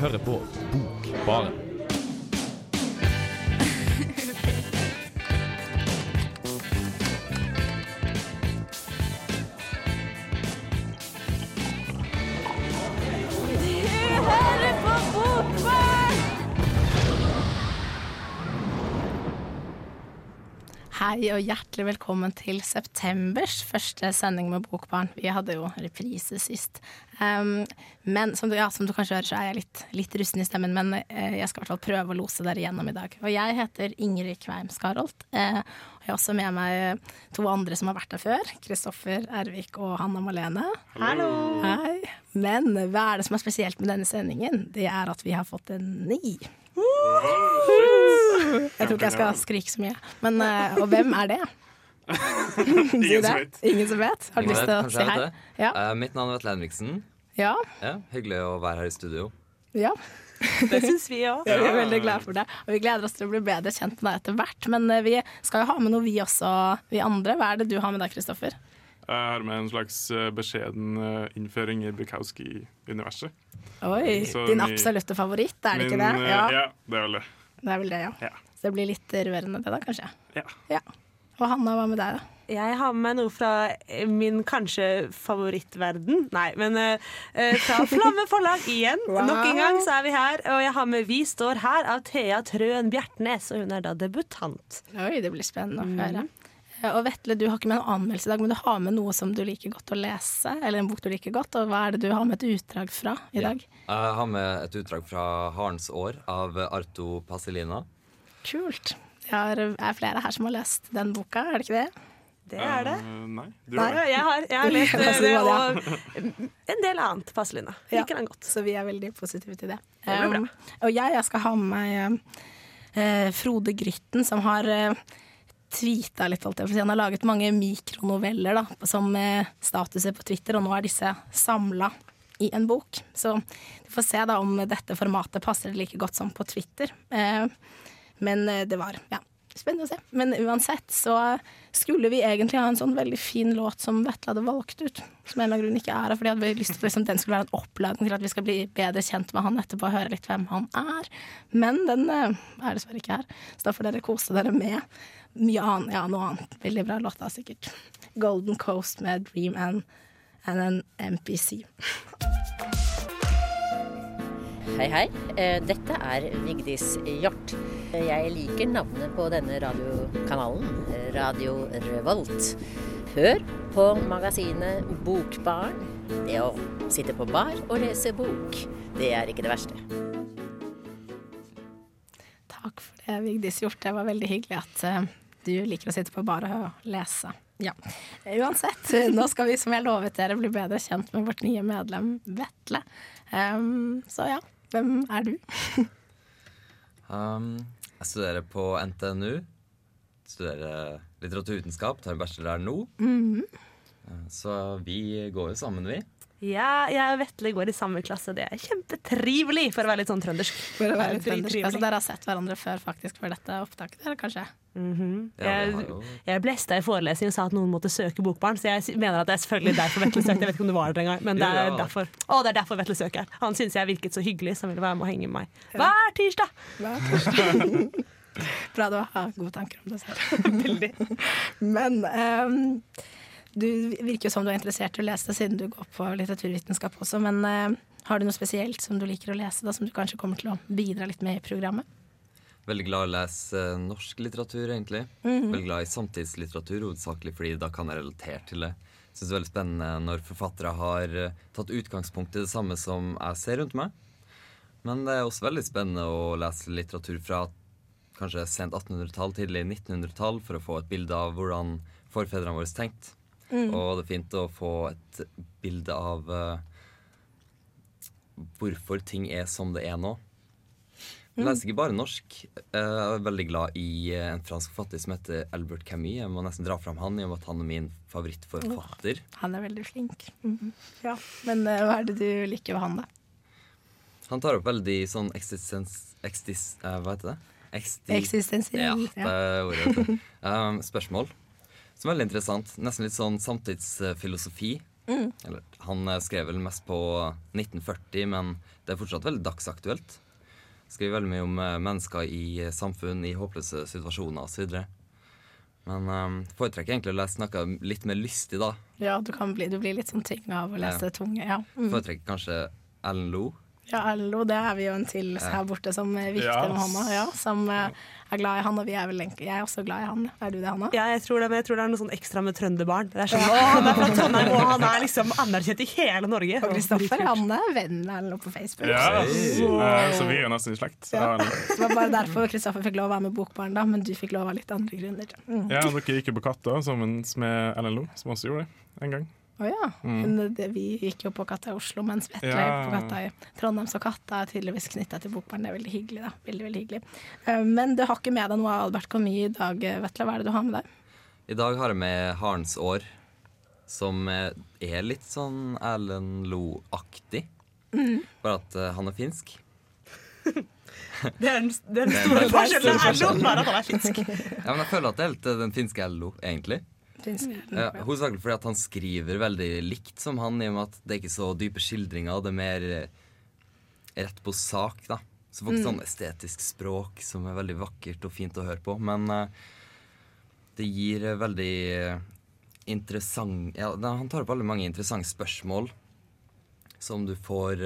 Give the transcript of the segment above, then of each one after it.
hører på Bokbaren. Hei og hjertelig velkommen til septembers første sending med Bokbarn. Vi hadde jo reprise sist. Um, men som du, ja, som du, kanskje hører, så er jeg litt, litt rusten i stemmen, men uh, jeg skal i hvert fall prøve å lose dere gjennom i dag. Og jeg heter Ingrid Kveim Skarholt. Uh, og jeg har også med meg to andre som har vært her før. Kristoffer Ervik og Hanna Malene. Hallo! Hei. Men hva er det som er spesielt med denne sendingen? Det er at vi har fått en ny. Jeg tror ikke jeg skal skrike så mye. Men, uh, og hvem er det? Ingen som vet. Ingen som vet? Har du lyst til å si hei? Ja. Uh, mitt navn er Vetle Henriksen. Ja. Ja, hyggelig å være her i studio. ja. Det syns vi òg. Vi er veldig glad for det. Og vi gleder oss til å bli bedre kjent med deg etter hvert. Men uh, vi skal jo ha med noe, vi også, vi andre. Hva er det du har med deg, Kristoffer? Jeg har med en slags eh, beskjeden eh, innføring i Bukowski-universet. Oi, Så Din vi- absolutte favoritt, er det ikke det? Eh, Ja, ja, det er vel det. Det er vel det, ja. Ja. Så det blir litt rørende, det da, kanskje? Ja. Ja. Og Hanna, hva med deg, da? Jeg har med meg noe fra min kanskje favorittverden. Nei, men eh, eh, fra Flamme forlag igjen. Wow. Nok en gang så er vi her. Og jeg har med 'Vi står her' av Thea Trøen Bjertnæs, og hun er da debutant. Oi, det blir spennende å høre. Eh, Og Vetle, du har ikke med en anmeldelse i dag, men du har med noe som du liker godt å lese. Eller en bok du liker godt. Og hva er det du har med et utdrag fra i dag? Jeg har med et utdrag fra Harens år av Arto Pasilina. Kult. Det er, er flere her som har lest den boka, er det ikke det? Det er det. Eh, nei, du Nei. har jeg har, jeg har lest eh, det, det og en del annet Paselina. Ja. Liker den godt. Så vi er veldig positive til det. Det. Um, og jeg, jeg skal ha med meg uh, Frode Grytten, som har uh, tweeta litt. alt det, for. Han har laget mange mikronoveller da, som eh, statuser på Twitter, og nå er disse samla i en bok. Så vi får se da om dette formatet passer like godt som på Twitter. Eh, men eh, det var ja, spennende å se. Men uansett så skulle vi egentlig ha en sånn veldig fin låt som Vetle hadde valgt ut. Som en eller annen grunn ikke er her, fordi hadde lyst til liksom, den skulle være en oppladning til at vi skal bli bedre kjent med han etterpå og høre litt hvem han er. Men den er dessverre ikke her, så da får dere kose dere med mye annet. Ja, noe annet. Veldig bra låt da, sikkert. Golden Coast med Dream and, and an MPC. Hei, hei. Eh, Dette er Vigdis Hjort. Jeg liker navnet på denne radiokanalen, Radio Revolt. Hør på magasinet Bokbarn. Det å sitte på bar og lese bok, det er ikke det verste. Takk for det, Vigdis Hjort. Det var veldig hyggelig at eh, du liker å sitte på bare og lese. Ja. Uansett, nå skal vi som jeg lovet dere bli bedre kjent med vårt nye medlem Vetle. Um, så ja, hvem er du? Um, jeg studerer på NTNU. Studerer litteraturvitenskap, tar en bachelor der nå. Uh, Så vi går jo sammen, vi. Ja, jeg og Vetle går i samme klasse. Det er kjempetrivelig, for å være litt sånn trøndersk. For å være litt er trøndersk. Altså, dere har sett hverandre før faktisk for dette opptaket, eller kanskje? Mm -hmm. Jeg, jeg blesta i forelesning og sa at noen måtte søke bokbarn, så jeg mener at det er selvfølgelig derfor Vetle søkte. Jeg vet ikke om det var der engang, men det er det det. derfor. Å, det er derfor Vetle søker. Han syntes jeg virket så hyggelig, så han ville være med og henge med meg hver tirsdag. Hver tirsdag. Bra du har gode tanker om det selv. Veldig. Men ehm, du virker jo som du er interessert i å lese siden du går på litteraturvitenskap også. Men uh, har du noe spesielt som du liker å lese, da, som du kanskje kommer til å bidra litt med i programmet? veldig glad i å lese eh, norsk litteratur, egentlig. Veldig glad i samtidslitteratur, hovedsakelig fordi da kan jeg relatere til det. Syns det er veldig spennende når forfattere har eh, tatt utgangspunkt i det samme som jeg ser rundt meg. Men det er også veldig spennende å lese litteratur fra kanskje sent 1800-tall, tidlig 1900-tall, for å få et bilde av hvordan forfedrene våre tenkte. Og det er fint å få et bilde av uh, hvorfor ting er som det er nå. Jeg leser ikke bare norsk. Jeg er veldig glad i eh, en fransk forfatter som heter Albert Camus. Jeg må nesten dra fram han i og med at han er min favorittforfatter. Han er veldig flink. Mhm. Ja. Men eh, hva er det du liker ved han, da? Han tar opp veldig sånn eksistens... Ekstis, eh, hva heter det? Eksti, Eksistensiell. Ja, det er ordet. Um, spørsmål. Som er veldig interessant. Nesten litt sånn samtidsfilosofi. Eller, han eh, skrev vel mest på 1940, men det er fortsatt veldig dagsaktuelt. Skriver veldig mye om eh, mennesker i eh, samfunn i håpløse situasjoner osv. Men um, foretrekker egentlig å lese noe litt mer lystig, da. Ja, du, kan bli, du blir litt sånn tynga av å lese Ja. tunge. Ja. Mm. Foretrekker kanskje Ellen Loe. Ja, Ellen Lo, det er vi jo en til her borte som er vifter yes. med hånda. Ja, som eh, er glad i han, og vi er vel egentlig Jeg er også glad i han. Er du det, Hanna? Ja, jeg tror det, men jeg tror det er noe sånn ekstra med trønderbarn. Det er sånn, han er fra Trondheim, og han er liksom anerkjent i hele Norge. Og Kristoffer, han er venn med noe på Facebook. Ja, eh, så vi er jo nesten i slekt. Ja. Ja. Det var bare derfor Kristoffer fikk lov å være med Bokbarn, da, men du fikk lov av litt andre grunner. Mm. Ja, dere gikk jo på Katta sammen med Ellen Lo, som også gjorde det en gang. Å ja. Men det, vi gikk jo på Katta i Oslo, mens Vetle Ja. på Katta i Trondheim. Så Katta er tydeligvis knytta til Bokbarn. Det er veldig hyggelig, da. Veldig, veldig hyggelig. Uh, Men du har ikke med deg noe av Albert Camus i dag, Vetle. Hva er det du har med deg? I dag har jeg med Harens år, som eh, er litt sånn Erlend Lo-aktig. Bare at uh, han er finsk. Det er den, den store forskjellen. Det er at han er finsk. Ja, men jeg føler at det er eh, den finske Lo, egentlig. Ja, Hovedsakelig fordi at han skriver veldig likt som han, i og med at det er ikke så dype skildringer. Det er mer eh, rett på sak, da. Så får ikke sånn estetisk språk som er veldig vakkert og fint å høre på. Men eh, det gir eh, veldig interessant ja, da- Han tar opp veldig mange interessante spørsmål som du får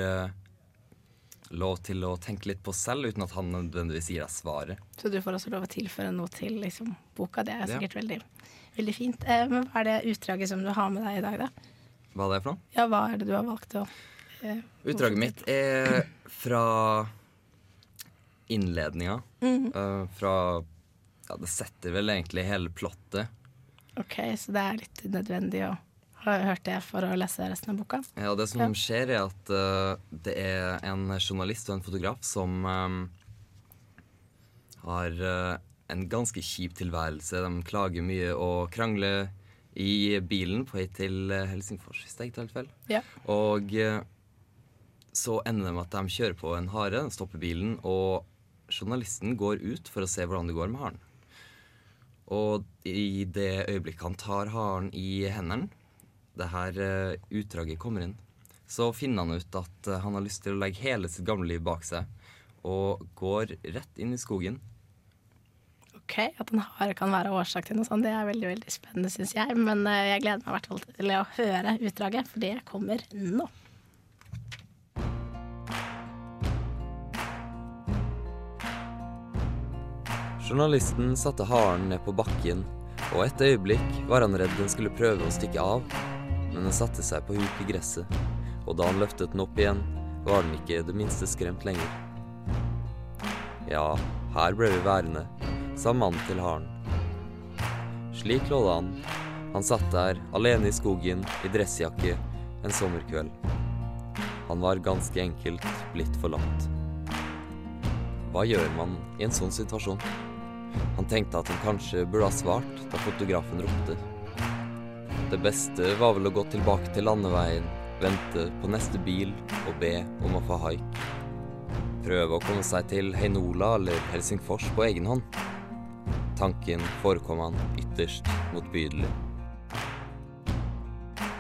lov til å tenke litt på selv, uten at han nødvendigvis gir deg svaret. Så du får også lov å tilføre noe til liksom, boka. Det er Ja. sikkert veldig, veldig fint. Eh, Men hva er det utdraget som du har med deg i dag, da? Hva er det for noe? Ja, hva er det du har valgt å eh, Utdraget mitt er fra innledninga. eh, fra Ja, det setter vel egentlig hele plottet. OK, så det er litt nødvendig å ha hørt det for å lese resten av boka? Ja, det som Ja. skjer, er at uh, det er en journalist og en fotograf som um, har eh, en ganske kjip tilværelse. De klager mye og krangler i bilen på vei til eh, Helsingfors, hvis jeg ikke tar feil. Ja. Og eh, så ender det med at de kjører på en hare, stopper bilen, og journalisten går ut for å se hvordan det går med haren. Og i det øyeblikket han tar haren i hendene, det her eh, utdraget kommer inn, så finner han ut at han har lyst til å legge hele sitt gamle liv bak seg, og går rett inn i skogen. OK, at en hare kan være årsak til noe sånt, det er veldig veldig spennende, syns jeg. Men eh, jeg gleder meg i hvert fall til å høre utdraget, for det kommer nå. Journalisten satte haren ned på bakken, og et øyeblikk var han redd den skulle prøve å stikke av, men den satte seg på huk i gresset, og da han løftet den opp igjen, var den ikke det minste skremt lenger. Ja, her ble vi værende, sa mannen til haren. Slik lå det an. Han satt der, alene i skogen, i dressjakke, en sommerkveld. Han var ganske enkelt blitt forlatt. Hva gjør man i en sånn situasjon? Han tenkte at han kanskje burde ha svart da fotografen ropte. Det beste var vel å gå tilbake til landeveien, vente på neste bil og be om å få haik. Prøve å komme seg til Heinola eller Helsingfors på egen hånd. Tanken forekom han ytterst motbydelig.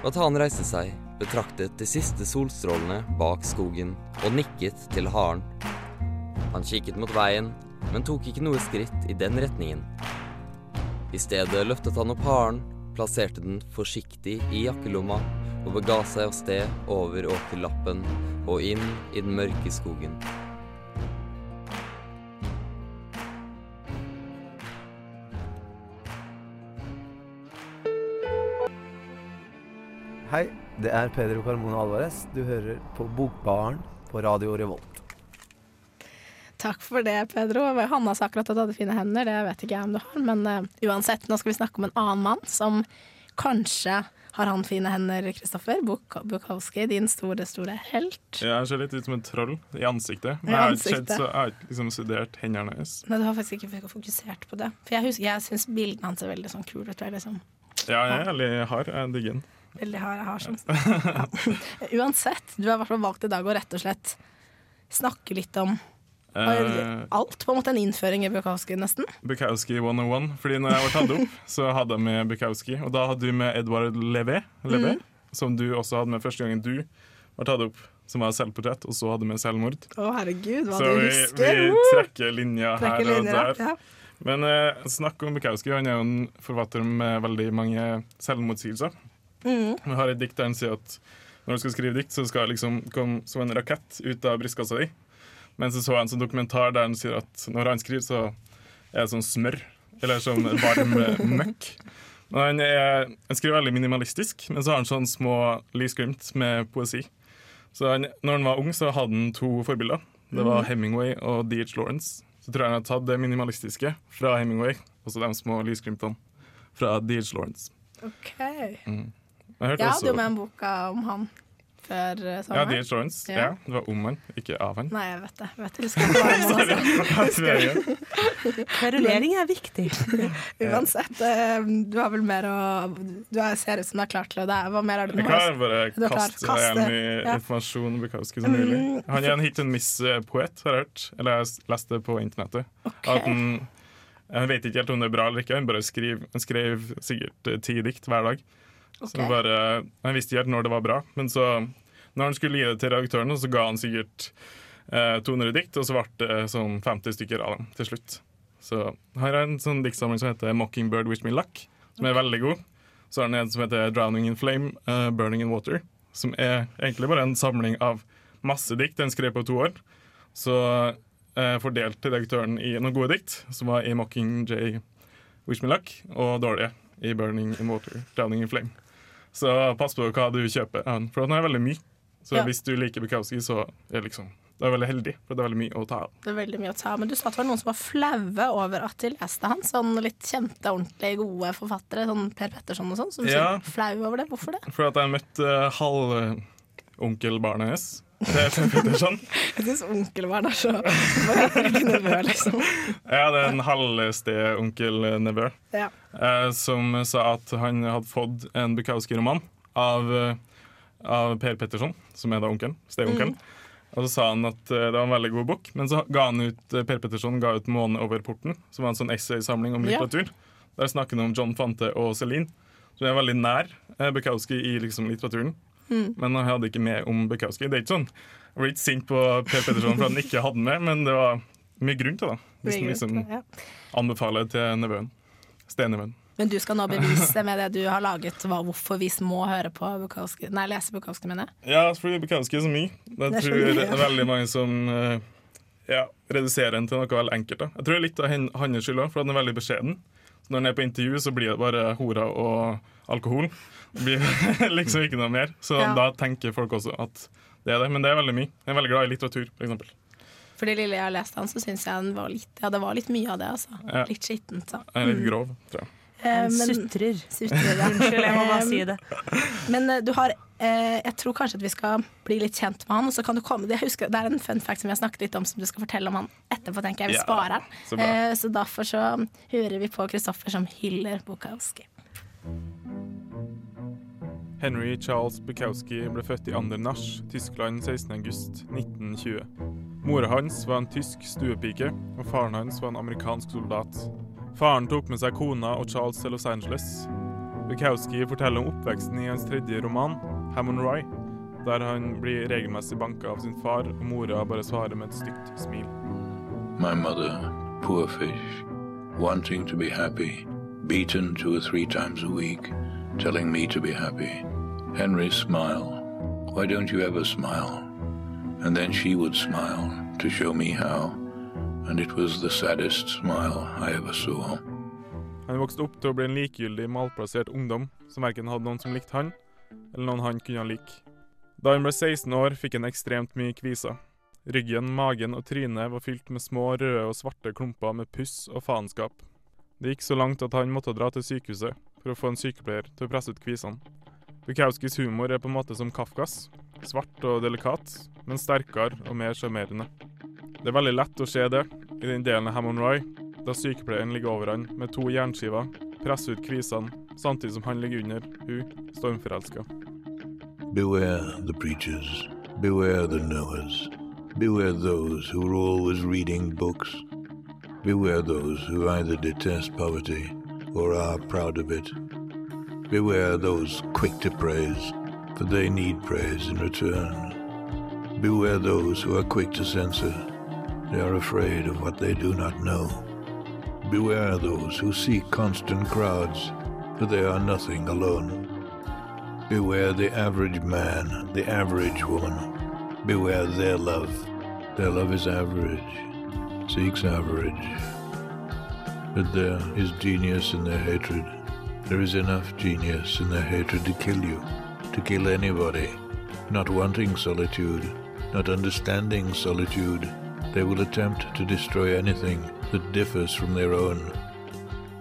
Batan reiste seg, betraktet de siste solstrålene bak skogen og nikket til haren han kikket mot veien, men tok ikke noe skritt i den retningen. I stedet løftet han opp haren, plasserte den forsiktig i jakkelomma og bega seg av sted over åkerlappen og inn i den mørke skogen. Hei, det er Pedro Carmona Alvarez. Du hører på Bokbaren på Radio Revolt. Takk for det, Pedro. Hanna sa akkurat at du hadde fine hender, det vet ikke jeg om du har. Men uh, uansett, nå skal vi snakke om en annen mann som kanskje har han fine hender, Kristoffer. Buk Bukowski, din store, store helt. Ja, Jeg ser litt ut som et troll i ansiktet. Men I jeg har ikke, skjedd, ansiktet. så, jeg har ikke liksom studert hendene hans. Nei, du har faktisk ikke fokusert på det. For jeg husker, jeg syns bildene hans er veldig sånn kule Liksom. Ja, jeg er veldig hard. Jeg digger den. Hard, jeg har sånn. Ja. Uansett, du har i hvert fall valgt i dag å rett og slett snakke litt om uh, alt. På en måte en innføring i Bukowski, nesten. Bukowski 101. Fordi når jeg var tatt opp, så hadde jeg med Bukowski. Og da hadde du med Edvard Levé. Levé. som du også hadde med første gangen du var tatt opp, som var selvportrett, og så hadde med selvmord. Å, herregud, hva Så du vi, husker! vi trekker linja her Trekker linjer, og der. ja. Men eh, snakk om Bukowski. Han er jo en forfatter med veldig mange selvmotsigelser. Mm. Vi har et dikt der han sier at når du skal skrive dikt, så skal det liksom komme som en rakett ut av brystkassa di. Men så så jeg en sånn dokumentar der han sier at når han skriver, så er det sånn smør. Eller sånn varm møkk. Men han, er, han skriver veldig minimalistisk, men så har han sånn små lysglimt med poesi. Så han, når han var ung, så hadde han to forbilder. Det var Hemingway og D.H. Lawrence. Så tror jeg han har tatt det minimalistiske fra Hemingway, og så de små lysglimtene fra D.H. Lawrence. OK. Jeg Jeg også- hadde jo med en boka om han før sommeren. Ja, Dear Jones. Ja. Ja. det var om han, ikke av han. Nei, jeg vet det. Jeg vet, det. husker ikke hva. Kverulering er viktig. Uansett, eh, du har vel mer å Du er- ser ut som du er klar til å det. Hva mer er det Jeg du har? klarer bare klar. kaste Kaste, i informasjon Bukowski som mulig. Mm. Han er en hit and miss-poet, har jeg hørt. Eller jeg har lest det på internettet. At han, jeg vet ikke helt om det er bra eller ikke. Han bare skrev, han skrev sikkert eh, ti dikt hver dag. Så bare, Han visste ikke helt når det var bra, men så når han skulle gi det til redaktøren, så ga han sikkert eh, 200 dikt, og så ble det sånn 50 stykker av dem til slutt. Så her er en sånn diktsamling som heter 'Mockingbird Wish Me Luck', som er veldig god. Så har han en som heter 'Drowning in Flame, uh, Burning in Water', som er egentlig bare en samling av masse dikt den skrev på to år. Så eh, fordelte redaktøren i noen gode dikt, som var i 'Mockingjay Wish Me Luck', og dårlige i 'Burning in Water', 'Drowning in Flame'. Så pass på hva du kjøper for den er veldig mye. Så Ja. hvis du liker Bukowski, så er det liksom det er veldig heldig, for det er veldig mye å ta av. Det er veldig mye å ta av. Men du sa at det var noen som var flaue over at de leste han. Sånn litt kjente, ordentlig gode forfattere, sånn Per Petterson og sånn, som Ja. flau over det. Hvorfor det? For at jeg møtte uh, halvonkelbarnet hennes. Det er Petterson. Jeg syns onkelbarn er så nevø, liksom? Ja, det er en halvsteonkel-nevø Ja. eh, som sa at han hadde fått en Bukowski-roman av, eh, av Per Petterson, som er da onkelen. Steonkelen. Og så sa han at eh, det var en veldig god bok, men så ga han ut Per Petterson ga ut 'Måne over porten', som var en sånn essaysamling om Ja. Der snakker han om John Fante og Celine, som er veldig nær Bukowski i liksom, litteraturen. Men han hadde ikke med om Bukowski. Det er ikke sånn Jeg ble ikke sint på Per Petterson for at han ikke hadde med, men det var mye grunn til det. Hvis han liksom Ja. anbefaler til nevøen. Stenevøen. Men du skal nå bevise med det du har laget, hva, hvorfor vi må høre på Bukowski Nei, lese Bukowski, mener jeg. Ja, fordi Bukowski er så mye. Det er så tror det er veldig mange som eh, ja, reduserer den til noe veldig enkelt. Da. Jeg tror det er litt av hans skyld òg, for den er veldig beskjeden. Når han er på intervju, så blir det bare hora og alkohol. Det blir liksom ikke noe mer. Så Ja. da tenker folk også at det er det. Men det er veldig mye. Jeg er veldig glad i litteratur, f.eks. For det lille jeg har lest han, så syns jeg han var litt Ja, det var litt mye av det, altså. Ja. Litt skittent. Er litt grov, tror jeg. Han men, Sutrer. Sutrer, ja. Unnskyld, jeg må bare Eh, si det. Men eh, du har eh, Jeg tror kanskje at vi skal bli litt kjent med han. Og så kan du komme jeg husker, Det er en fun fact som vi har snakket litt om, som du skal fortelle om han etterpå. tenker jeg Vi Ja, sparer så den. bra. Eh, så derfor så hører vi på Kristoffer som hyller Bukowski. Henry Charles Bukowski ble født i Andernach, Tyskland 16.8.1920. Mora hans var en tysk stuepike, og faren hans var en amerikansk soldat. Faren tok med seg kona og Charles til Los Angeles. Bukowski forteller om oppveksten i hans tredje roman, Hammond Rye, der han blir regelmessig banka av sin far, og mora bare svarer med et stygt smil. My mother, poor fish, wanting to be happy, beaten two or three times a week, telling me to be happy. Henry, smile. Why don't you ever smile? And then she would smile to show me how, and it was the saddest smile I ever saw. Han vokste opp til å bli en likegyldig, malplassert ungdom som verken hadde noen som likte han, eller noen han kunne like. Da han ble 16 år, fikk han ekstremt mye kviser. Ryggen, magen og trynet var fylt med små røde og svarte klumper med puss og faenskap. Det gikk så langt at han måtte dra til sykehuset for å få en sykepleier til å presse ut kvisene. Bukowskis humor er på en måte som Kafkas. Svart og delikat, men sterkere og mer sjarmerende. Det er veldig lett å se det i den delen av Hammond Roy, da sykepleieren ligger over han med to jernskiver, presser ut kvisene, samtidig som han ligger under hun, stormforelska. Beware the preachers, beware the knowers, beware those who are always reading books, beware those who either detest poverty or are proud of it, beware those quick to praise, for they need praise in return. Beware those who are quick to censor. They are afraid of what they do not know. Beware those who seek constant crowds, they are nothing alone. Beware the average man, the average woman. Beware their love. Their love is average, seeks average. But there is genius in their hatred. There is enough genius in their hatred to kill you, to kill anybody. Not wanting solitude, not understanding solitude, they will attempt to destroy anything that differs from their own.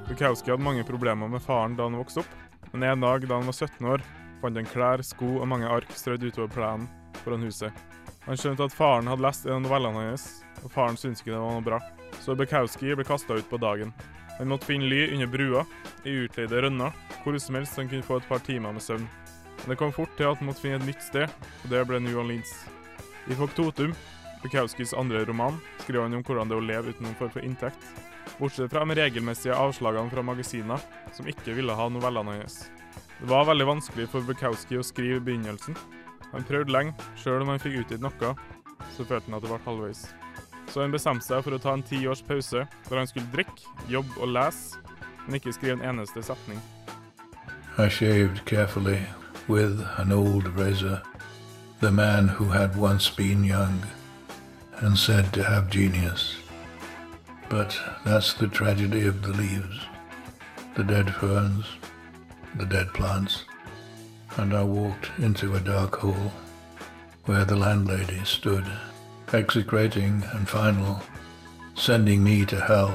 Bukowski hadde mange problemer med faren da han vokste opp, men en dag da han var 17 år, fant han klær, sko og mange ark strødd utover plenen foran huset. Han skjønte at faren hadde lest en av novellene hans, og faren syntes ikke det var noe bra. Så Bukowski ble kasta ut på dagen. Han måtte finne ly under brua, i utleide rønner, hvor som helst han kunne få et par timer med søvn. Men det kom fort til at han måtte finne et nytt sted, og det ble New Orleans. I Faktotum, Bukowskis andre roman, skriver han om hvordan det er å leve uten noen form for inntekt. Bortsett fra de regelmessige avslagene fra magasiner, som ikke ville ha novellene hans. Det var veldig vanskelig for Bukowski å skrive i begynnelsen. Han prøvde lenge, sjøl om han fikk utgitt noe, så følte han at det ble halvveis. Så han bestemte seg for å ta en ti års pause, der han skulle drikke, jobbe og lese, men ikke skrive en eneste setning. I shaved carefully with an old razor the man who had once been young and said to have genius. But that's the tragedy of the leaves, the dead ferns, the dead plants. And I walked into a dark hole where the landlady stood, execrating and final, sending me to hell,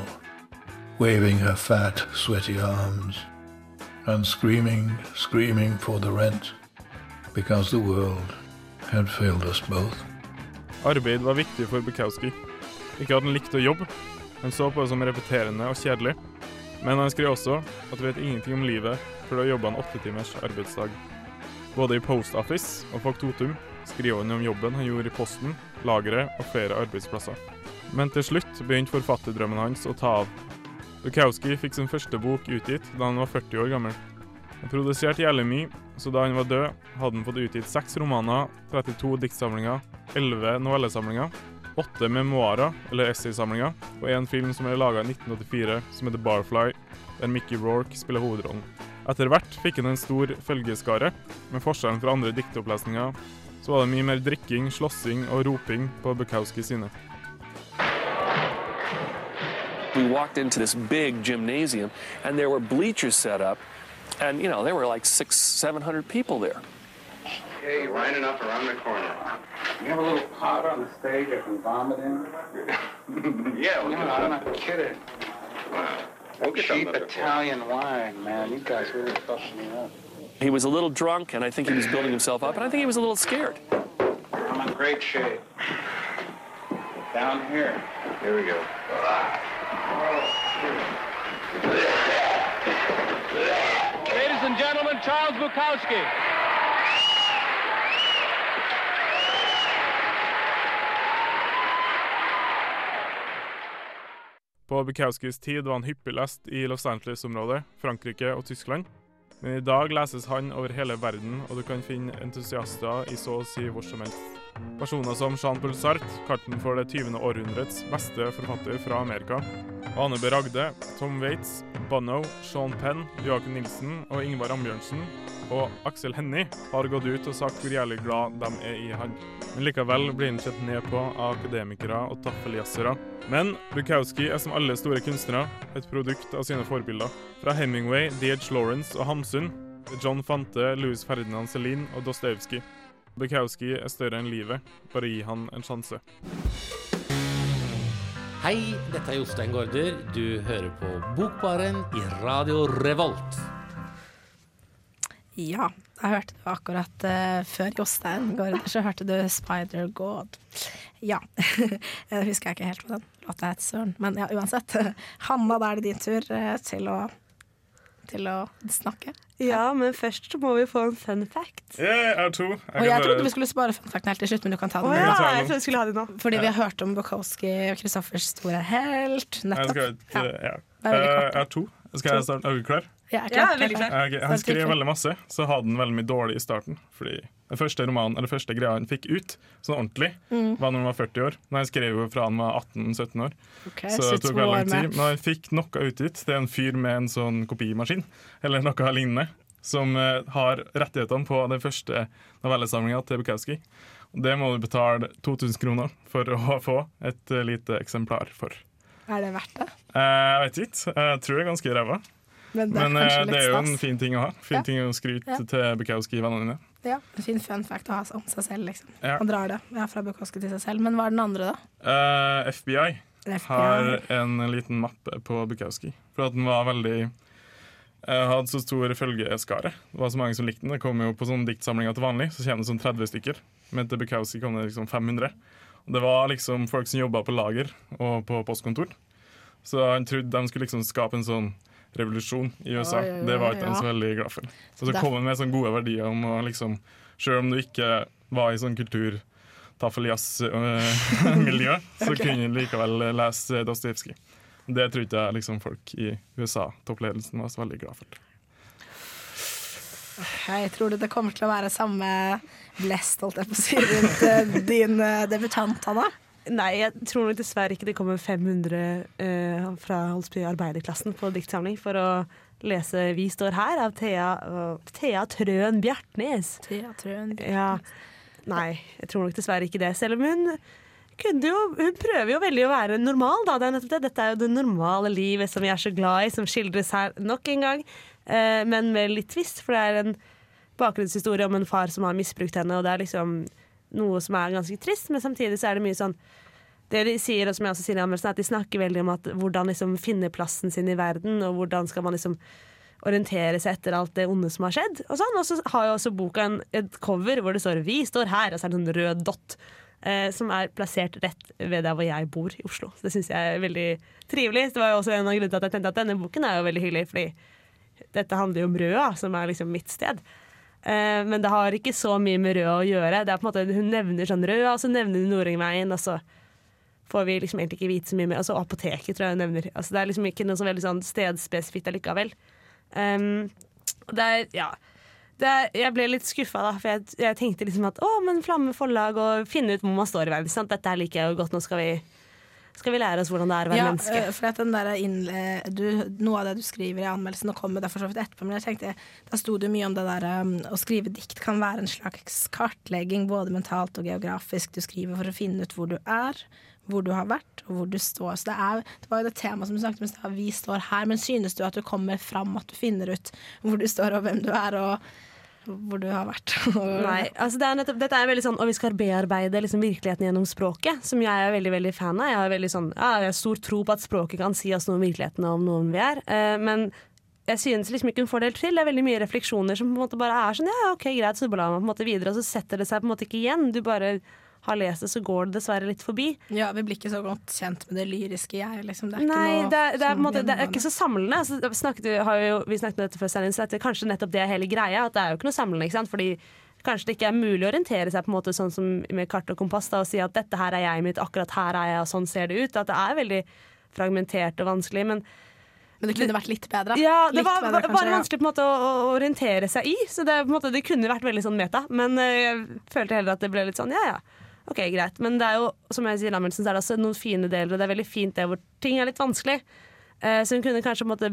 waving her fat, sweaty arms, and screaming, screaming for the rent, because the world had failed us both. Arbeid var viktig for Bukowski. Ikke at han likte å jobbe, han så på det som repeterende og kjedelig. Men han skrev også at vet ingenting om livet før du har jobba en åttetimers arbeidsdag. Både i Post Office og Faktotum skriver han om jobben han gjorde i Posten, lageret og flere arbeidsplasser. Men til slutt begynte forfatterdrømmen hans å ta av. Dukowski fikk sin første bok utgitt da han var 40 år gammel. Han produserte jævlig mye, så da han var død, hadde han fått utgitt seks romaner, 32 diktsamlinger, 11 novellesamlinger, åtte memoarer, eller essaysamlinger, og en film som ble laga i 1984 som heter Barfly, der Mickey Rourke spiller hovedrollen. Etter hvert fikk han en stor følgeskare, men forskjellen fra andre dikteopplesninger så var det mye mer drikking, slåssing og roping på Bukowski sine. we walked into this big gymnasium and there were bleachers set up and you know there were like six seven hundred people there Okay, you're lining up around the corner. You have a little pot on the stage I can vomit in? yeah, we'll no, I'm not kidding. Wow. We'll Cheap Italian wine, man. You guys really fucking me up. he was a little drunk and i think he was building himself up and i think he was a little scared I'm in great shape. Down here. Here we go. Ladies and gentlemen, Charles Bukowski. På Bukowskis tid var han hyppig lest i Los Angeles-området, Frankrike og Tyskland. Men i dag leses han over hele verden, og du kan finne entusiaster i så å si hvor som helst. Personer som Jean-Paul Sartre karten for det 20. århundrets beste forfatter fra Amerika. Ane B. Ragde, Tom Waits, Bono, Sean Penn, Joakim Nilsen og Ingvar Ambjørnsen og Aksel Hennie har gått ut og sagt hvor jævlig glad de er i han. Men likevel blir han sett ned på av akademikere og taffeljazzere. Men Bukowski er som alle store kunstnere et produkt av sine forbilder. Fra Hemingway, D.H. Lawrence og Hamsun, til John Fante, Louis Ferdinand Celine og Dostojevskij. Bukowski er større enn livet. Bare gi han en sjanse. Hei, dette er Jostein Gaarder. Du hører på Bokbaren i Radio Revolt. Ja, da hørte du akkurat uh, før Jostein Gaarder, så hørte du Spider God. Ja. Jeg husker jeg ikke helt hva den låta het, søren. Men ja, uansett. Hanna, da er det din tur uh, til å, til å snakke. Ja, men først så må vi få en fun fact. Jeg er to. Og jeg trodde vi skulle spare fun facten helt til slutt, men du kan ta den Å ja, da. jeg trodde vi skulle ha den nå. Fordi vi har hørt om Bukowski og Kristoffers store helt. Jeg Nettopp. skal, ja. Er kort, Jeg er to. Skal jeg starte? Er du klar? Jeg er Ja, klar. veldig klar. Okay, Han skriver skrev veldig masse, så hadde han veldig mye dårlig i starten. Fordi den første romanen, eller første greia han fikk ut, sånn ordentlig, Mm. var når han var 40 år. Men han skrev jo fra han var 18-17 år. Okay, så det tok veldig lang tid. Men han fikk noe utgitt. Det er en fyr med en sånn kopimaskin, eller noe lignende, som eh, har rettighetene på den første novellesamlinga til Bukowski. Det må du betale 2000 kroner for å få et eh, lite eksemplar for. Er det verdt det? Eh, jeg vet ikke. Jeg tror det er ganske ræva. Men det er Men det er jo en fin ting å ha. Fin Ja. ting å skryte Ja. til Bukowski-vennene dine. Ja, fin fun fact å ha om seg selv, liksom. Ja. Man drar det ja, fra Bukowski til seg selv. Men hva er den andre, da? Eh, FBI, FBI. har en liten mappe på Bukowski. For at den var veldig eh, Hadde så stor følgeskare. Det var så mange som likte den. Det kom jo På sånne diktsamlinger til vanlig Så kommer det sånn 30 stykker. Men til Bukowski kom det liksom 500. Og det var liksom folk som jobba på lager og på postkontor. Så han trodde de skulle liksom skape en sånn revolusjon i USA. Ja, ja, det var ikke han så veldig glad for. Så, så kom han med sånne gode verdier om å liksom Selv om du ikke var i sånn kultur tafelias-miljø, så okay. kunne du likevel lese Dostojevskij. Det tror ikke jeg liksom folk i USA, toppledelsen, var så veldig glad for. Jeg tror det kommer til å være samme blest, holdt jeg på å si, rundt eh, din eh, debutant, Hanna? Nei, jeg tror nok dessverre ikke det kommer 500 eh, fra si, arbeiderklassen på diktsamling for å lese 'Vi står her' av Thea, uh, Thea Trøen Bjertnæs. Thea Trøen Ja. Nei, jeg tror nok dessverre ikke det. Selv om hun kunne jo, hun prøver jo veldig å være normal. Da. Det er det. Dette er jo det normale livet som vi er så glad i, som skildres her nok en gang. Eh, men med litt tvist, for det er en bakgrunnshistorie om en far som har misbrukt henne, og det er liksom noe som er ganske trist, men samtidig så er det mye sånn det de sier, og som jeg også sier i anmeldelsen, at de snakker veldig om at hvordan liksom finne plassen sin i verden, og hvordan skal man liksom orientere seg etter alt det onde som har skjedd. Og sånn, så har jo også boka en, et cover hvor det står 'Vi står her', og så er det en sånn rød dott. Eh, som er plassert rett ved der hvor jeg bor i Oslo. Så det syns jeg er veldig trivelig. Det var jo også en av grunnene til at jeg tenkte at denne boken er jo veldig hyggelig, fordi dette handler jo om Røa, som er liksom mitt sted. Eh, men det har ikke så mye med rød å gjøre. Det er på en måte, hun nevner sånn rød, og så nevner hun Nordengveien, og så får vi liksom egentlig ikke vite så mye mer. Altså apoteket, tror jeg hun nevner. Altså, det er liksom ikke noe så veldig sånn stedspesifikt allikevel. Um, det er, ja det er, Jeg ble litt skuffa, da, for jeg, jeg tenkte liksom at å, men Flamme forlag og finne ut hvor man står i verden. Sant? Dette liker jeg jo godt. Nå skal vi, skal vi lære oss hvordan det er å være Ja, menneske. eh, for at den der innle, du, noe av det du skriver i anmeldelsen, og kommer det for så vidt etterpå, men jeg tenkte, da sto det mye om det der um, å skrive dikt kan være en slags kartlegging, både mentalt og geografisk. Du skriver for å finne ut hvor du er, hvor du har vært, og hvor du står. Så det, er, det var jo det temaet som du snakket om i stad, vi står her, men synes du at du kommer fram, at du finner ut hvor du står og hvem du er, og hvor du har vært? Nei, altså det er nettopp, dette er veldig sånn, og vi skal bearbeide liksom virkeligheten gjennom språket, som jeg er veldig veldig fan av. Jeg har, veldig sånn, ja, jeg har stor tro på at språket kan si oss noe om virkeligheten og om noen vi er. Eh, men jeg synes liksom ikke hun får det helt til. Det er veldig mye refleksjoner som på en måte bare er sånn ja, ok, greit, så blar man på en måte videre, og så setter det seg på en måte ikke igjen. Du bare har lest det, så går det dessverre litt forbi. Ja, vi blir ikke så godt kjent med det lyriske jeg, liksom. Det er Nei, ikke noe det er, det, er, måte, det er ikke så samlende. Altså, snakket, vi- har jo, vi snakket om dette før sendingen, så dette, kanskje nettopp det er hele greia. At det er jo ikke noe samlende. Ikke sant? Fordi kanskje det ikke er mulig å orientere seg på en måte sånn som med kart og kompass da, og si at dette her er jeg mitt, akkurat her er jeg, og sånn ser det ut. At det er veldig fragmentert og vanskelig. Men Men det kunne vært litt bedre. ja, det Litt var bedre, bare kanskje, vanskelig på en måte å, å orientere seg i. Så det, måte, det kunne vært veldig sånn meta. Men eh, jeg følte heller at det ble litt sånn ja ja, ok greit. Men det er jo, som jeg sier i så er det også noen fine deler, og det er veldig fint det hvor ting er litt vanskelig. Eh, så hun kunne kanskje måtte,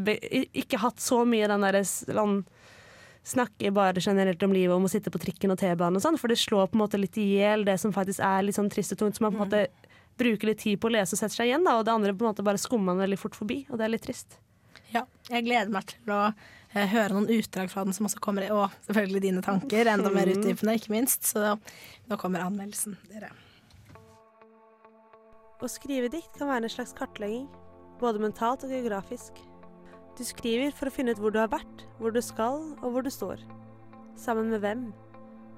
ikke hatt så mye den derre sånn, Snakke bare generelt om livet, om å sitte på trikken og T-banen og sånn, for det slår på en måte litt i hjel det som faktisk er litt sånn trist og tungt, som man på en måte bruker litt tid på å lese og setter seg igjen, da, og det andre på en måte bare skummer man veldig fort forbi, og det er litt trist. Ja, jeg gleder meg til å høre noen utdrag fra den som også kommer i, og selvfølgelig dine tanker, enda mer Mm. utdypende, ikke minst. Så nå kommer anmeldelsen, dere. Å skrive dikt kan være en slags kartlegging, både mentalt og geografisk. Du skriver for å finne ut hvor du har vært, hvor du skal og hvor du står. Sammen med hvem?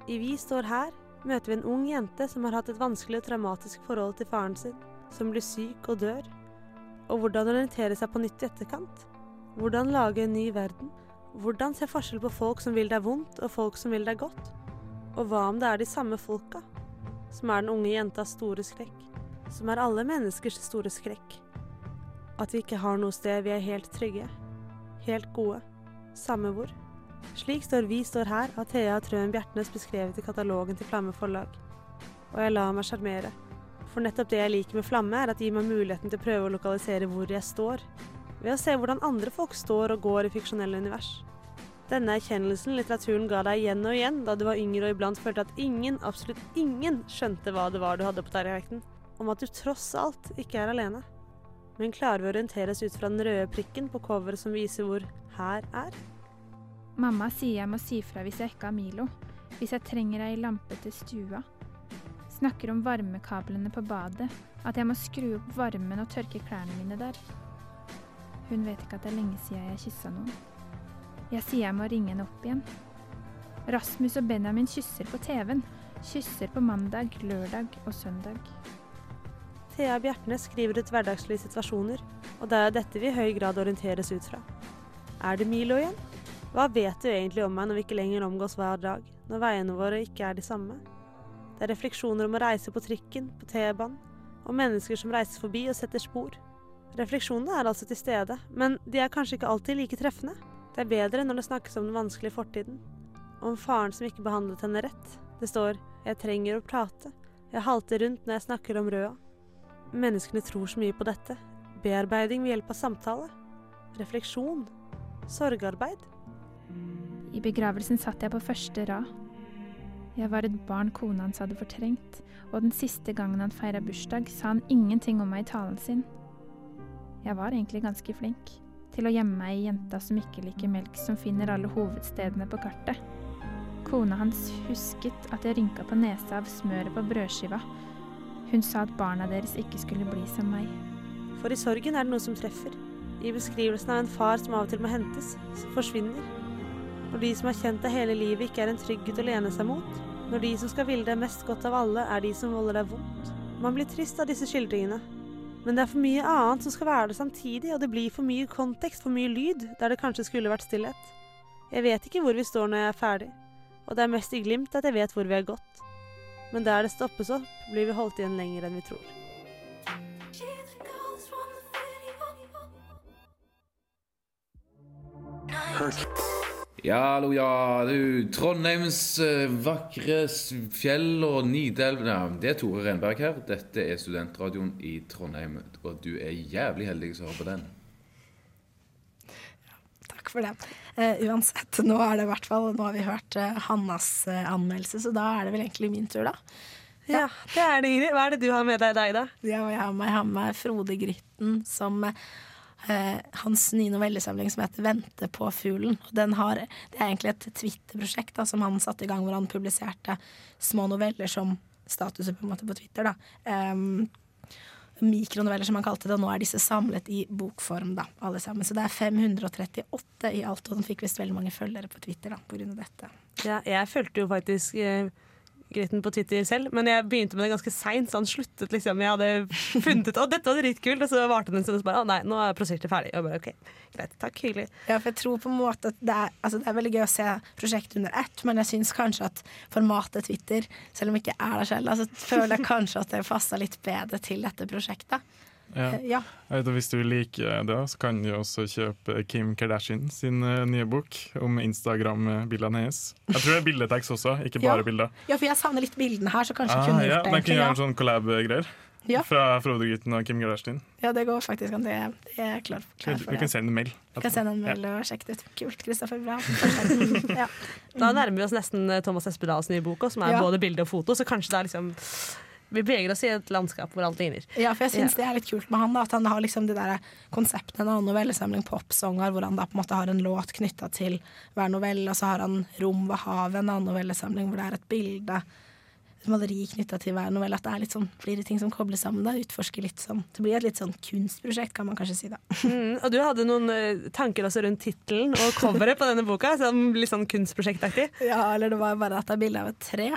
I Vi står her møter vi en ung jente som har hatt et vanskelig og traumatisk forhold til faren sin, som blir syk og dør. Og hvordan orientere seg på nytt i etterkant. Hvordan lage en ny verden. Hvordan se forskjell på folk som vil deg vondt, og folk som vil deg godt. Og hva om det er de samme folka, som er den unge jentas store skrekk? som er alle menneskers store skrekk. At vi ikke har noe sted vi er helt trygge, helt gode, samme hvor. Slik står Vi står her av Thea Trøen Bjertnæs beskrevet i katalogen til Flamme forlag. Og jeg lar meg sjarmere. For nettopp det jeg liker med Flamme, er at det gir meg muligheten til å prøve å lokalisere hvor jeg står. Ved å se hvordan andre folk står og går i fiksjonelle univers. Denne erkjennelsen litteraturen ga deg igjen og igjen da du var yngre og iblant følte at ingen, absolutt ingen, skjønte hva det var du hadde på tallerkenen. Om at du tross alt ikke er alene. Men klarer vi å orienteres ut fra den røde prikken på coveret som viser hvor her er? Mamma sier jeg må si fra hvis jeg ikke har Milo. Hvis jeg trenger ei lampe til stua. Snakker om varmekablene på badet. At jeg må skru opp varmen og tørke klærne mine der. Hun vet ikke at det er lenge siden jeg kyssa noen. Jeg sier jeg må ringe henne opp igjen. Rasmus og Benjamin kysser på TV-en. Kysser på mandag, lørdag og søndag. Thea Bjertnæs skriver ut hverdagslige situasjoner, og det er dette vi i høy grad orienteres ut fra. Er det Milo igjen? Hva vet du egentlig om meg når vi ikke lenger omgås hver dag, når veiene våre ikke er de samme? Det er refleksjoner om å reise på trikken, på T-banen, og mennesker som reiser forbi og setter spor. Refleksjonene er altså til stede, men de er kanskje ikke alltid like treffende. Det er bedre når det snakkes om den vanskelige fortiden. Om faren som ikke behandlet henne rett. Det står 'Jeg trenger å prate'. Jeg halter rundt når jeg snakker om røda. Menneskene tror så mye på dette. Bearbeiding ved hjelp av samtale. Refleksjon. Sorgarbeid. I begravelsen satt jeg på første rad. Jeg var et barn kona hans hadde fortrengt, og den siste gangen han feira bursdag, sa han ingenting om meg i talen sin. Jeg var egentlig ganske flink til å gjemme ei jenta som ikke liker melk, som finner alle hovedstedene på kartet. Kona hans husket at jeg rynka på nesa av smøret på brødskiva. Hun sa at barna deres ikke skulle bli som meg. For i sorgen er det noe som treffer. I beskrivelsen av en far som av og til må hentes, som forsvinner. Når de som har kjent deg hele livet, ikke er en trygghet å lene seg mot. Når de som skal ville deg mest godt av alle, er de som volder deg vondt. Man blir trist av disse skildringene. Men det er for mye annet som skal være det samtidig, og det blir for mye kontekst, for mye lyd, der det kanskje skulle vært stillhet. Jeg vet ikke hvor vi står når jeg er ferdig, og det er mest i glimt at jeg vet hvor vi har gått. Men der det stoppes opp, blir vi holdt igjen lenger enn vi tror. Ja, hallo, ja. Du, Trondheims eh, vakre fjell og Nidelv ja, Det er Tore Renberg her. Dette er studentradioen i Trondheim. Og du er jævlig heldig som hører på den. Takk for det. Uh, uansett, nå er det i hvert fall Nå har vi hørt uh, Hannas uh, anmeldelse, så da er det vel egentlig min tur, da. Ja, det er det, Ingrid. Hva er det du har med deg, deg da? Ja, jeg har med, jeg har med Frode Grytten som eh, hans nye novellesamling som heter 'Vente på fuglen'. Har, det er egentlig et Twitter-prosjekt som han satte i gang, hvor han publiserte små noveller som statuser på på Twitter. da. Em, mikronoveller, som han kalte det. Og nå er disse samlet i bokform, da, alle sammen. Så det er 538 i alt, og han fikk visst veldig mange følgere på Twitter da, av dette. Ja, jeg følte jo faktisk eh, Gritten på Twitter selv, men jeg begynte med det ganske seint, så han sluttet liksom. Jeg hadde funnet ut at dette var dritkult, og så varte det en stund, og så bare å nei, nå er prosjektet ferdig. Og jeg bare OK, greit, takk, hyggelig. Ja, for jeg tror på en måte at det er, altså det er veldig gøy å se prosjektet under ett, men jeg syns kanskje at formatet Twitter, selv om jeg ikke er der selv, altså føler jeg kanskje at det passa litt bedre til dette prosjektet. Ja. Eh, ja. Vet, hvis du liker det, så kan du også kjøpe Kim Kardashian sin eh, nye bok om Instagram-bildene hennes. Jeg tror det er bildetekst også, ikke bare Ja. bilder. ja, for jeg savner litt bildene her, så kanskje Ah, kunne ja, gjort det. Man kunne gjøre en sånn collab-greier Ja. fra Frode Gutten og Kim Kardashian. ja, det går faktisk an. Det, det er jeg klar, klar Vi kan sende en mail. Vi kan sende en mail og sjekke det ut. Kult, Kristoffer. Bra. ja. Da nærmer vi oss nesten eh, Thomas Espedals nye bok, som er Ja. både bilde og foto, så kanskje det er liksom Vi beveger oss i et landskap hvor alt ligner. Ja, for jeg syns Ja. det er litt kult med han. da At han har liksom det der konseptet av novellesamling popsanger, hvor han da på en måte har en låt knytta til hver novelle, og så har han Rom ved havet, en annen novellesamling hvor det er et bilde, maleri knytta til hver novelle. At det er litt sånn flere ting som kobles sammen. da Utforsker litt sånn Det blir et litt sånn kunstprosjekt, kan man kanskje si, da. Mm, og du hadde noen eh, tanker også rundt tittelen og coveret på denne boka, som litt sånn kunstprosjektaktig. Ja, eller det var bare at det er bilde av et tre,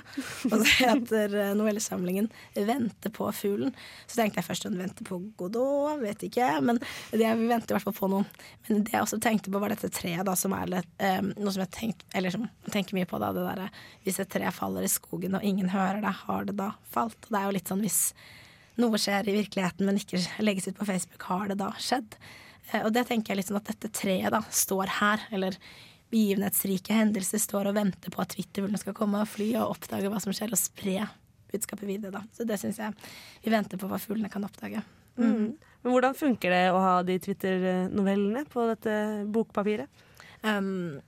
og så heter eh, novellesamlingen 'Vente på fuglen'. Så tenkte jeg først sånn 'Vente på Godot', vet ikke, men det, vi venter i hvert fall på noen. Men det jeg også tenkte på, var dette treet, da, som er litt, um, noe som jeg tenk, eller som tenker mye på, da, det derre hvis et tre faller i skogen og ingen hører det, har det da falt? Og det er jo litt sånn hvis noe skjer i virkeligheten, men ikke legges ut på Facebook, har det da skjedd? Eh, Og det tenker jeg litt sånn at dette treet da står her, eller begivenhetsrike hendelser står og venter på at Twittervullene skal komme og fly og oppdage hva som skjer, og spre budskapet videre. Da. Så det syns jeg vi venter på hva fuglene kan oppdage. Mm. Men hvordan funker det å ha de Twitter-novellene på dette bokpapiret? Um,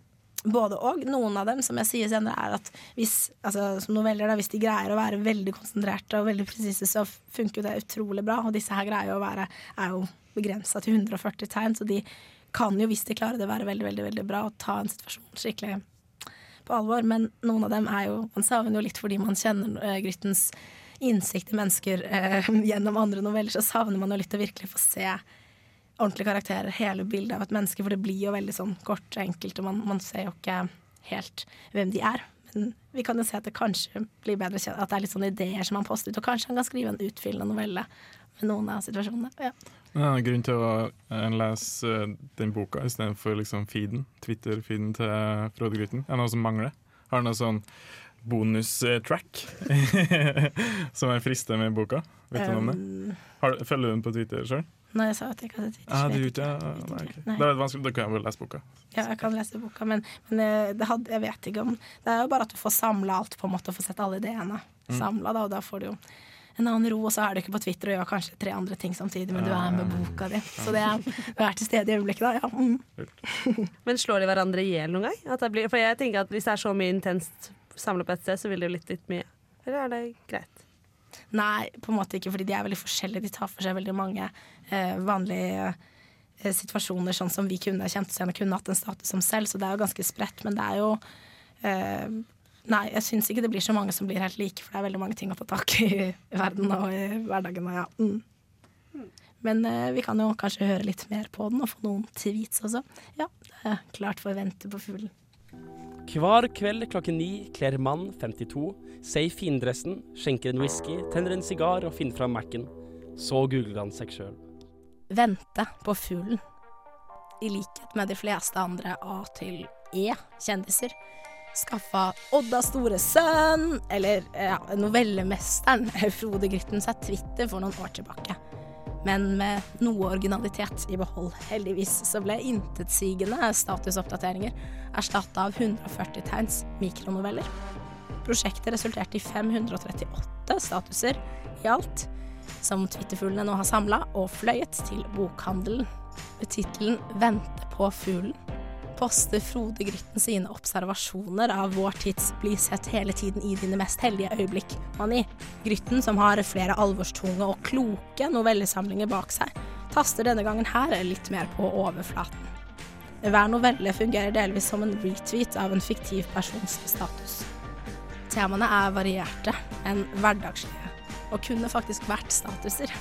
både og. Noen av dem som jeg sier senere, er at hvis, altså, som noveller, da, hvis de greier å være veldig konsentrerte og veldig presise, så funker jo det utrolig bra. Og disse her greier å være er jo begrensa til 140 tegn, så de kan jo, hvis de klarer det, være veldig, veldig, veldig bra og ta en situasjon skikkelig på alvor. Men noen av dem er jo Man savner jo litt fordi man kjenner uh, Gryttens innsikt i mennesker uh, gjennom andre noveller, så savner man jo litt å virkelig få se ordentlige karakterer, hele bildet av et menneske, for det blir jo veldig sånn kort og enkelt, og man, man ser jo ikke helt hvem de er. Men vi kan jo se at det kanskje blir bedre kjent, at det er litt sånne ideer som han poster ut, og kanskje han kan skrive en utfyllende novelle med noen av situasjonene. Ja. Ja, grunn til å uh, lese uh, den boka istedenfor liksom feeden, Twitter-feeden til Frode Grytten? Er noe som mangler? Har du noe sånn bonus-track som er frister med boka? Vet du noe om det? Har, følger du den på Twitter sjøl? Nei, jeg sa at jeg ikke hadde Twitter. Ah, du ikke. det? Nei, okay. Nei. Da er det vanskelig, da kan jeg vel lese boka. Ja, jeg kan lese boka, men, men eh, det hadde, jeg vet ikke om Det er jo bare at du får samla alt, på en måte, og får sett alle ideene Mm. samla, da, og da får du jo en annen ro, og så er du ikke på Twitter og gjør kanskje tre andre ting samtidig, men du er med boka di. Så det er du er til stede i øyeblikket, da. Ja. Mm. Men slår de hverandre i hjel noen gang? At det blir, for jeg tenker at Hvis det er så mye intenst samla på et sted, så vil det jo litt, litt mye. Eller er det greit? Nei, på en måte ikke, fordi de er veldig forskjellige. De tar for seg veldig mange eh, vanlige eh, situasjoner, sånn som vi kunne kjent oss igjen og kunne hatt en status som selv, så det er jo ganske spredt. Men det er jo eh, Nei, jeg syns ikke det blir så mange som blir helt like, for det er veldig mange ting å ta tak i i verden og i hverdagen. Og ja. mm. Men eh, vi kan jo kanskje høre litt mer på den og få noen tweets også. Ja, det er klart for å vente på fuglen. Hver kveld klokken ni kler mann 52 seg findressen, skjenker en whisky, tenner en sigar og finner fram Mac-en. Så googler han seg sjøl. Vente på fuglen. I likhet med de fleste andre A til E-kjendiser skaffa Odda store sønn, eller ja, novellemesteren Frode Grytten, seg Twitter for noen år tilbake. Men med noe originalitet i behold. Heldigvis så ble intetsigende statusoppdateringer erstatta av 140 tegns mikronoveller. Prosjektet resulterte i 538 statuser i alt, som Twitterfuglene nå har samla og fløyet til bokhandelen. Med tittelen 'Vente på fuglen' poster Frode Grytten sine observasjoner av vår tids bli sett hele tiden i dine mest heldige øyeblikk, mani. Grytten, som har flere alvorstunge og kloke novellesamlinger bak seg, taster denne gangen her litt mer på overflaten. Hver novelle fungerer delvis som en retweet av en fiktiv persons status. Temaene er varierte, enn hverdagslige, og kunne faktisk vært statuser.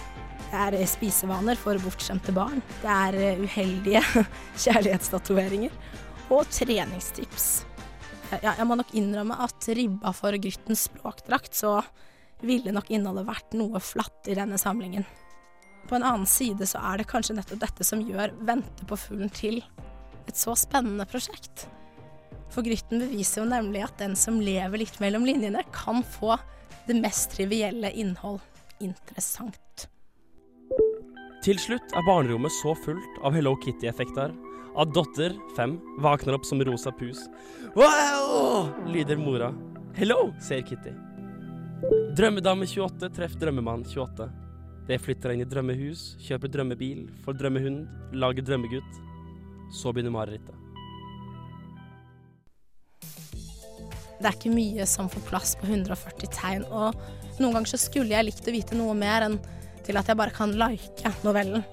Det er spisevaner for bortskjemte barn, det er uheldige kjærlighetstatoveringer og treningstips. Ja, jeg må nok innrømme at ribba for Gryttens språkdrakt, så ville nok innholdet vært noe flatt i denne samlingen. På en annen side så er det kanskje nettopp dette som gjør Vente på fuglen til et så spennende prosjekt. For Grytten beviser jo nemlig at den som lever litt mellom linjene, kan få det mest trivielle innhold interessant. Til slutt er barnerommet så fullt av Hello Kitty-effekter at datter, fem, våkner opp som rosa pus. Wow! lyder mora. Hello, sier Kitty. Drømmedame 28 treffer drømmemann 28. De flytter inn i drømmehus, kjøper drømmebil, får drømmehund, lager drømmegutt. Så begynner marerittet. Det er ikke mye som får plass på 140 tegn, og noen ganger så skulle jeg likt å vite noe mer enn til at jeg bare kan like novellen.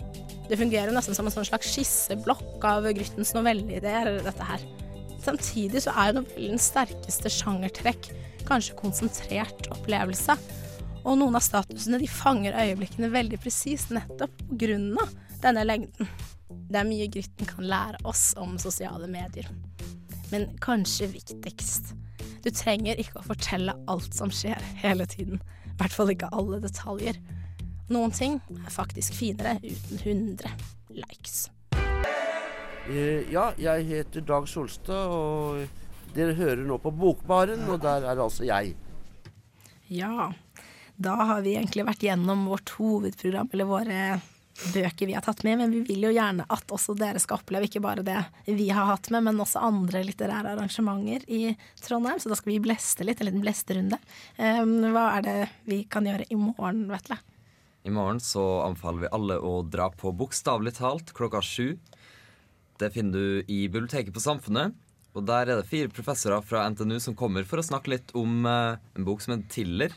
Det fungerer nesten som en sånn slags skisseblokk av Gryttens novelleideer. Samtidig så er novellens sterkeste sjangertrekk kanskje konsentrert opplevelse. Og noen av statusene de fanger øyeblikkene veldig presist nettopp av denne lengden. Det er mye Grytten kan lære oss om sosiale medier. Men kanskje viktigst, du trenger ikke å fortelle alt som skjer hele tiden. I hvert fall ikke alle detaljer. Noen ting er faktisk finere uten 100 likes. Eh, ja, jeg heter Dag Solstad, og dere hører nå på Bokbaren, og der er altså jeg. Ja, da har vi egentlig vært gjennom vårt hovedprogram, eller våre bøker vi har tatt med, men vi vil jo gjerne at også dere skal oppleve ikke bare det vi har hatt med, men også andre litterære arrangementer i Trondheim. Så da skal vi bleste litt, en liten blesterunde. Um, hva er det vi kan gjøre i morgen, Vetle? I morgen så anbefaler vi alle å dra på Bokstavelig talt klokka sju. Det finner du i biblioteket på Samfunnet. Og der er det fire professorer fra NTNU som kommer for å snakke litt om eh, en bok som heter Tiller.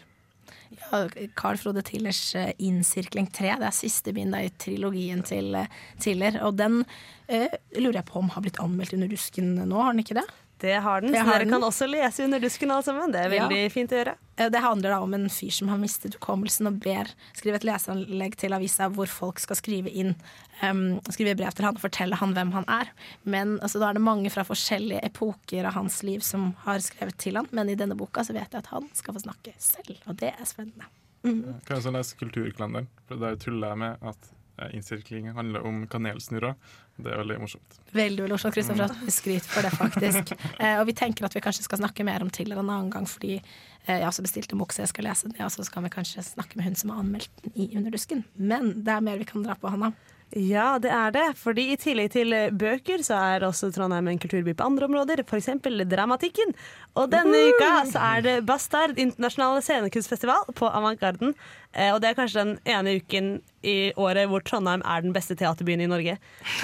Ja, Carl Frode Tillers eh, 'Innsirkling 3'. Det er siste bind i trilogien til eh, Tiller. Og den eh, lurer jeg på om har blitt anmeldt under Rusken nå, har den ikke det? Det har den, Det så har dere den. kan også lese under dusken alle sammen. Det er veldig Ja. fint å gjøre. Eh, Det handler da om en fyr som har mistet hukommelsen og ber skrive et leseanlegg til avisa hvor folk skal skrive inn um, skrive brev til han og fortelle han hvem han er. Men altså, Da er det mange fra forskjellige epoker av hans liv som har skrevet til han, men i denne boka så vet jeg at han skal få snakke selv, og det er spennende. Mm. Kan jeg også lese Kulturkalenderen, for der tuller jeg med at eh, innsirkling handler om kanelsnurrer. Det er veldig morsomt. Veldig veldig morsomt, Kristoffer, at vi skryter for det, faktisk. Eh, og vi tenker at vi kanskje skal snakke mer om Tiller en annen gang, fordi eh, jeg også bestilt en bok, så jeg skal lese den. Ja, så skal vi kanskje snakke med hun som har anmeldt den i Underdusken. Men det er mer vi kan dra på, Hanna. Ja, det er det. Fordi i tillegg til bøker, så er også Trondheim en kulturby på andre områder. F.eks. dramatikken. Og denne uka så er det Bastard internasjonale scenekunstfestival på Avantgarden. Eh, og det er kanskje den ene uken i året hvor Trondheim er den beste teaterbyen i Norge.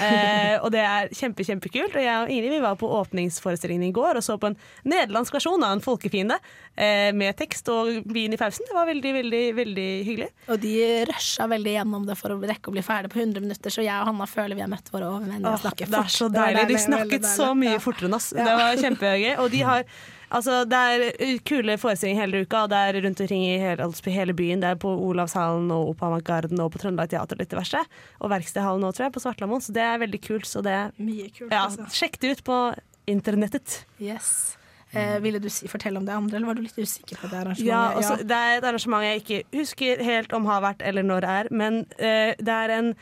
Eh, og det er kjempe, kjempekult. Og jeg og Ingrid vi var på åpningsforestillingen i går og så på en nederlandsk versjon av En folkefiende eh, med tekst og vin i pausen. Det var veldig, veldig, veldig hyggelig. Og de rusha veldig gjennom det for å rekke å bli ferdig på 100 minutter, så jeg og Hanna føler vi har møtt våre overmenn. fort. det er så deilig. De snakket så mye fortere enn oss. Det var kjempegøy. Og de har Altså, det er kule forestillinger hele uka, og det er rundt omkring i hele, altså, hele byen. Det er på Olavshallen og Opamagarden og på Trøndelag Teater og litt diverse. Og Verkstedhallen nå, tror jeg, på Svartlamoen. Så det er veldig kult. Så det Mye kult, ja, altså. Sjekk det ut på internettet. Yes. Eh, ville du si, fortelle om det andre, eller var du litt usikker på det arrangementet? Ja, altså, Det er et arrangement jeg ikke husker helt om har vært eller når det er, men eh, det er en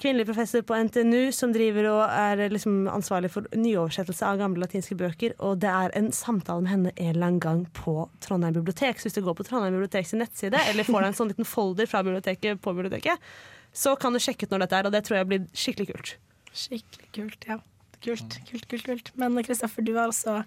kvinnelig professor på NTNU som driver og er liksom ansvarlig for nyoversettelse av gamle latinske bøker, og det er en samtale med henne en eller annen gang på Trondheim bibliotek. Så hvis du går på Trondheim biblioteks nettside, eller får deg en sånn liten folder fra biblioteket på biblioteket, så kan du sjekke ut når dette er, og det tror jeg blir skikkelig kult. Skikkelig kult, ja. Kult, kult, kult. kult. Men Kristoffer, du er også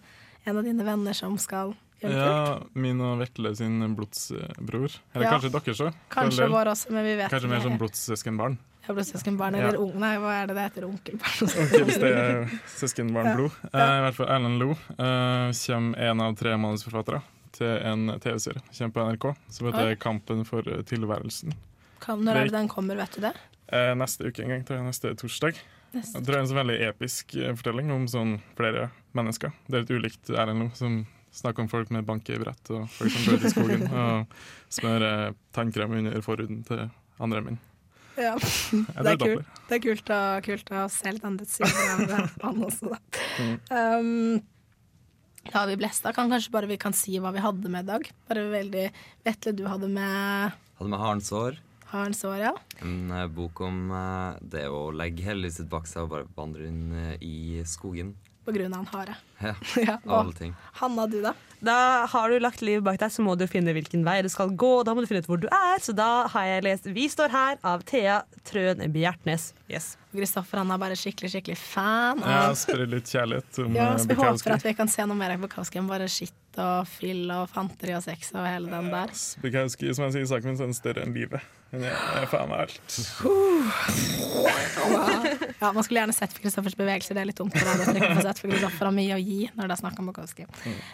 en av dine venner som skal. Ja, min og Vetle sin blodsbror. Eller Ja. kanskje deres òg. Kanskje vår også, men vi vet Kanskje mer som blodssøskenbarn. Ja, ble søskenbarn eller ung... Nei, hva er det det heter? Onkelbarn? Onkels det er søskenbarnblod. Ja. Eh, I hvert fall Erlend Lo eh, kommer en av tre manusforfattere til en TV-serie. Kommer på NRK, som heter Oi. 'Kampen for eh, tilværelsen'. Kan- Når er det den kommer, vet du det? Eh, neste uke en gang, tror jeg, neste torsdag. Neste Jeg tror det er en sånn veldig episk fortelling om sånn flere mennesker. Det er litt ulikt Erlend Lo, som snakker om folk med bankebrett og folk som går ut i skogen og smører tannkrem under forhuden til andre menn. Ja. Det er kult, det er kult, å, kult å se litt andre sider av det, han også, da. Mm. Um, ja, vi blesta. Kan kanskje bare vi kan si hva vi hadde med i dag. Bare veldig Vetle, du hadde med Hadde med Harens år. Harens år, ja. En uh, bok om uh, det å legge hele livet sitt bak seg og bare vandre inn uh, i skogen. På grunn av en hare. Ja, Ja, og- alle ting. Hanna, du da? Da har du lagt livet bak deg, så må du finne hvilken vei du skal gå. Da må du finne ut hvor du er, så da har jeg lest 'Vi står her' av Thea Trøen Bjertnæs. Yes. Kristoffer han er bare skikkelig skikkelig fan Ja, Sprer litt kjærlighet om ja, eh, så Vi Bukowski. håper at vi kan se noe mer av Bukowski enn bare skitt og fyll og fanteri og sex og hele den der. Bukowski, som jeg sier i saken min, er større enn livet. Er, er faen meg alt. Ja, Man skulle gjerne sett for Kristoffers bevegelse, Det er litt dumt for deg. trykke sett, for Kristoffer har mye å gi når det er snakk om Bukowski.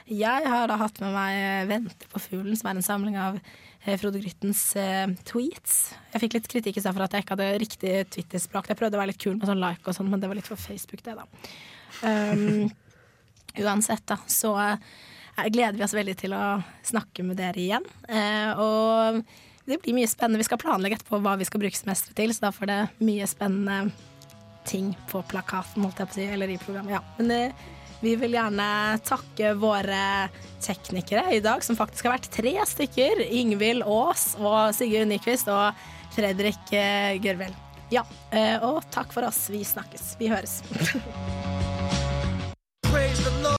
Jeg har da hatt med meg 'Vente på fuglen', som er en samling av eh, Frode Gryttens uh, tweets. Jeg fikk litt kritikk i stad for at jeg ikke hadde riktig Twitter-språk. Jeg prøvde å være litt kul med sånn like og sånn, men det var litt for Facebook, det, da. Um, uansett, da, så uh, gleder vi oss veldig til å snakke med dere igjen. Uh, og det blir mye spennende. Vi skal planlegge etterpå hva vi skal bruke semesteret til, så da får det mye spennende ting på plakaten, holdt jeg på å si, eller i programmet. Ja. Men eh, vi vil gjerne takke våre teknikere i dag, som faktisk har vært tre stykker. Ingvild Aas og Sigurd Nyquist og Fredrik eh, Gørvel. Ja, eh, og takk for oss. Vi snakkes. Vi høres.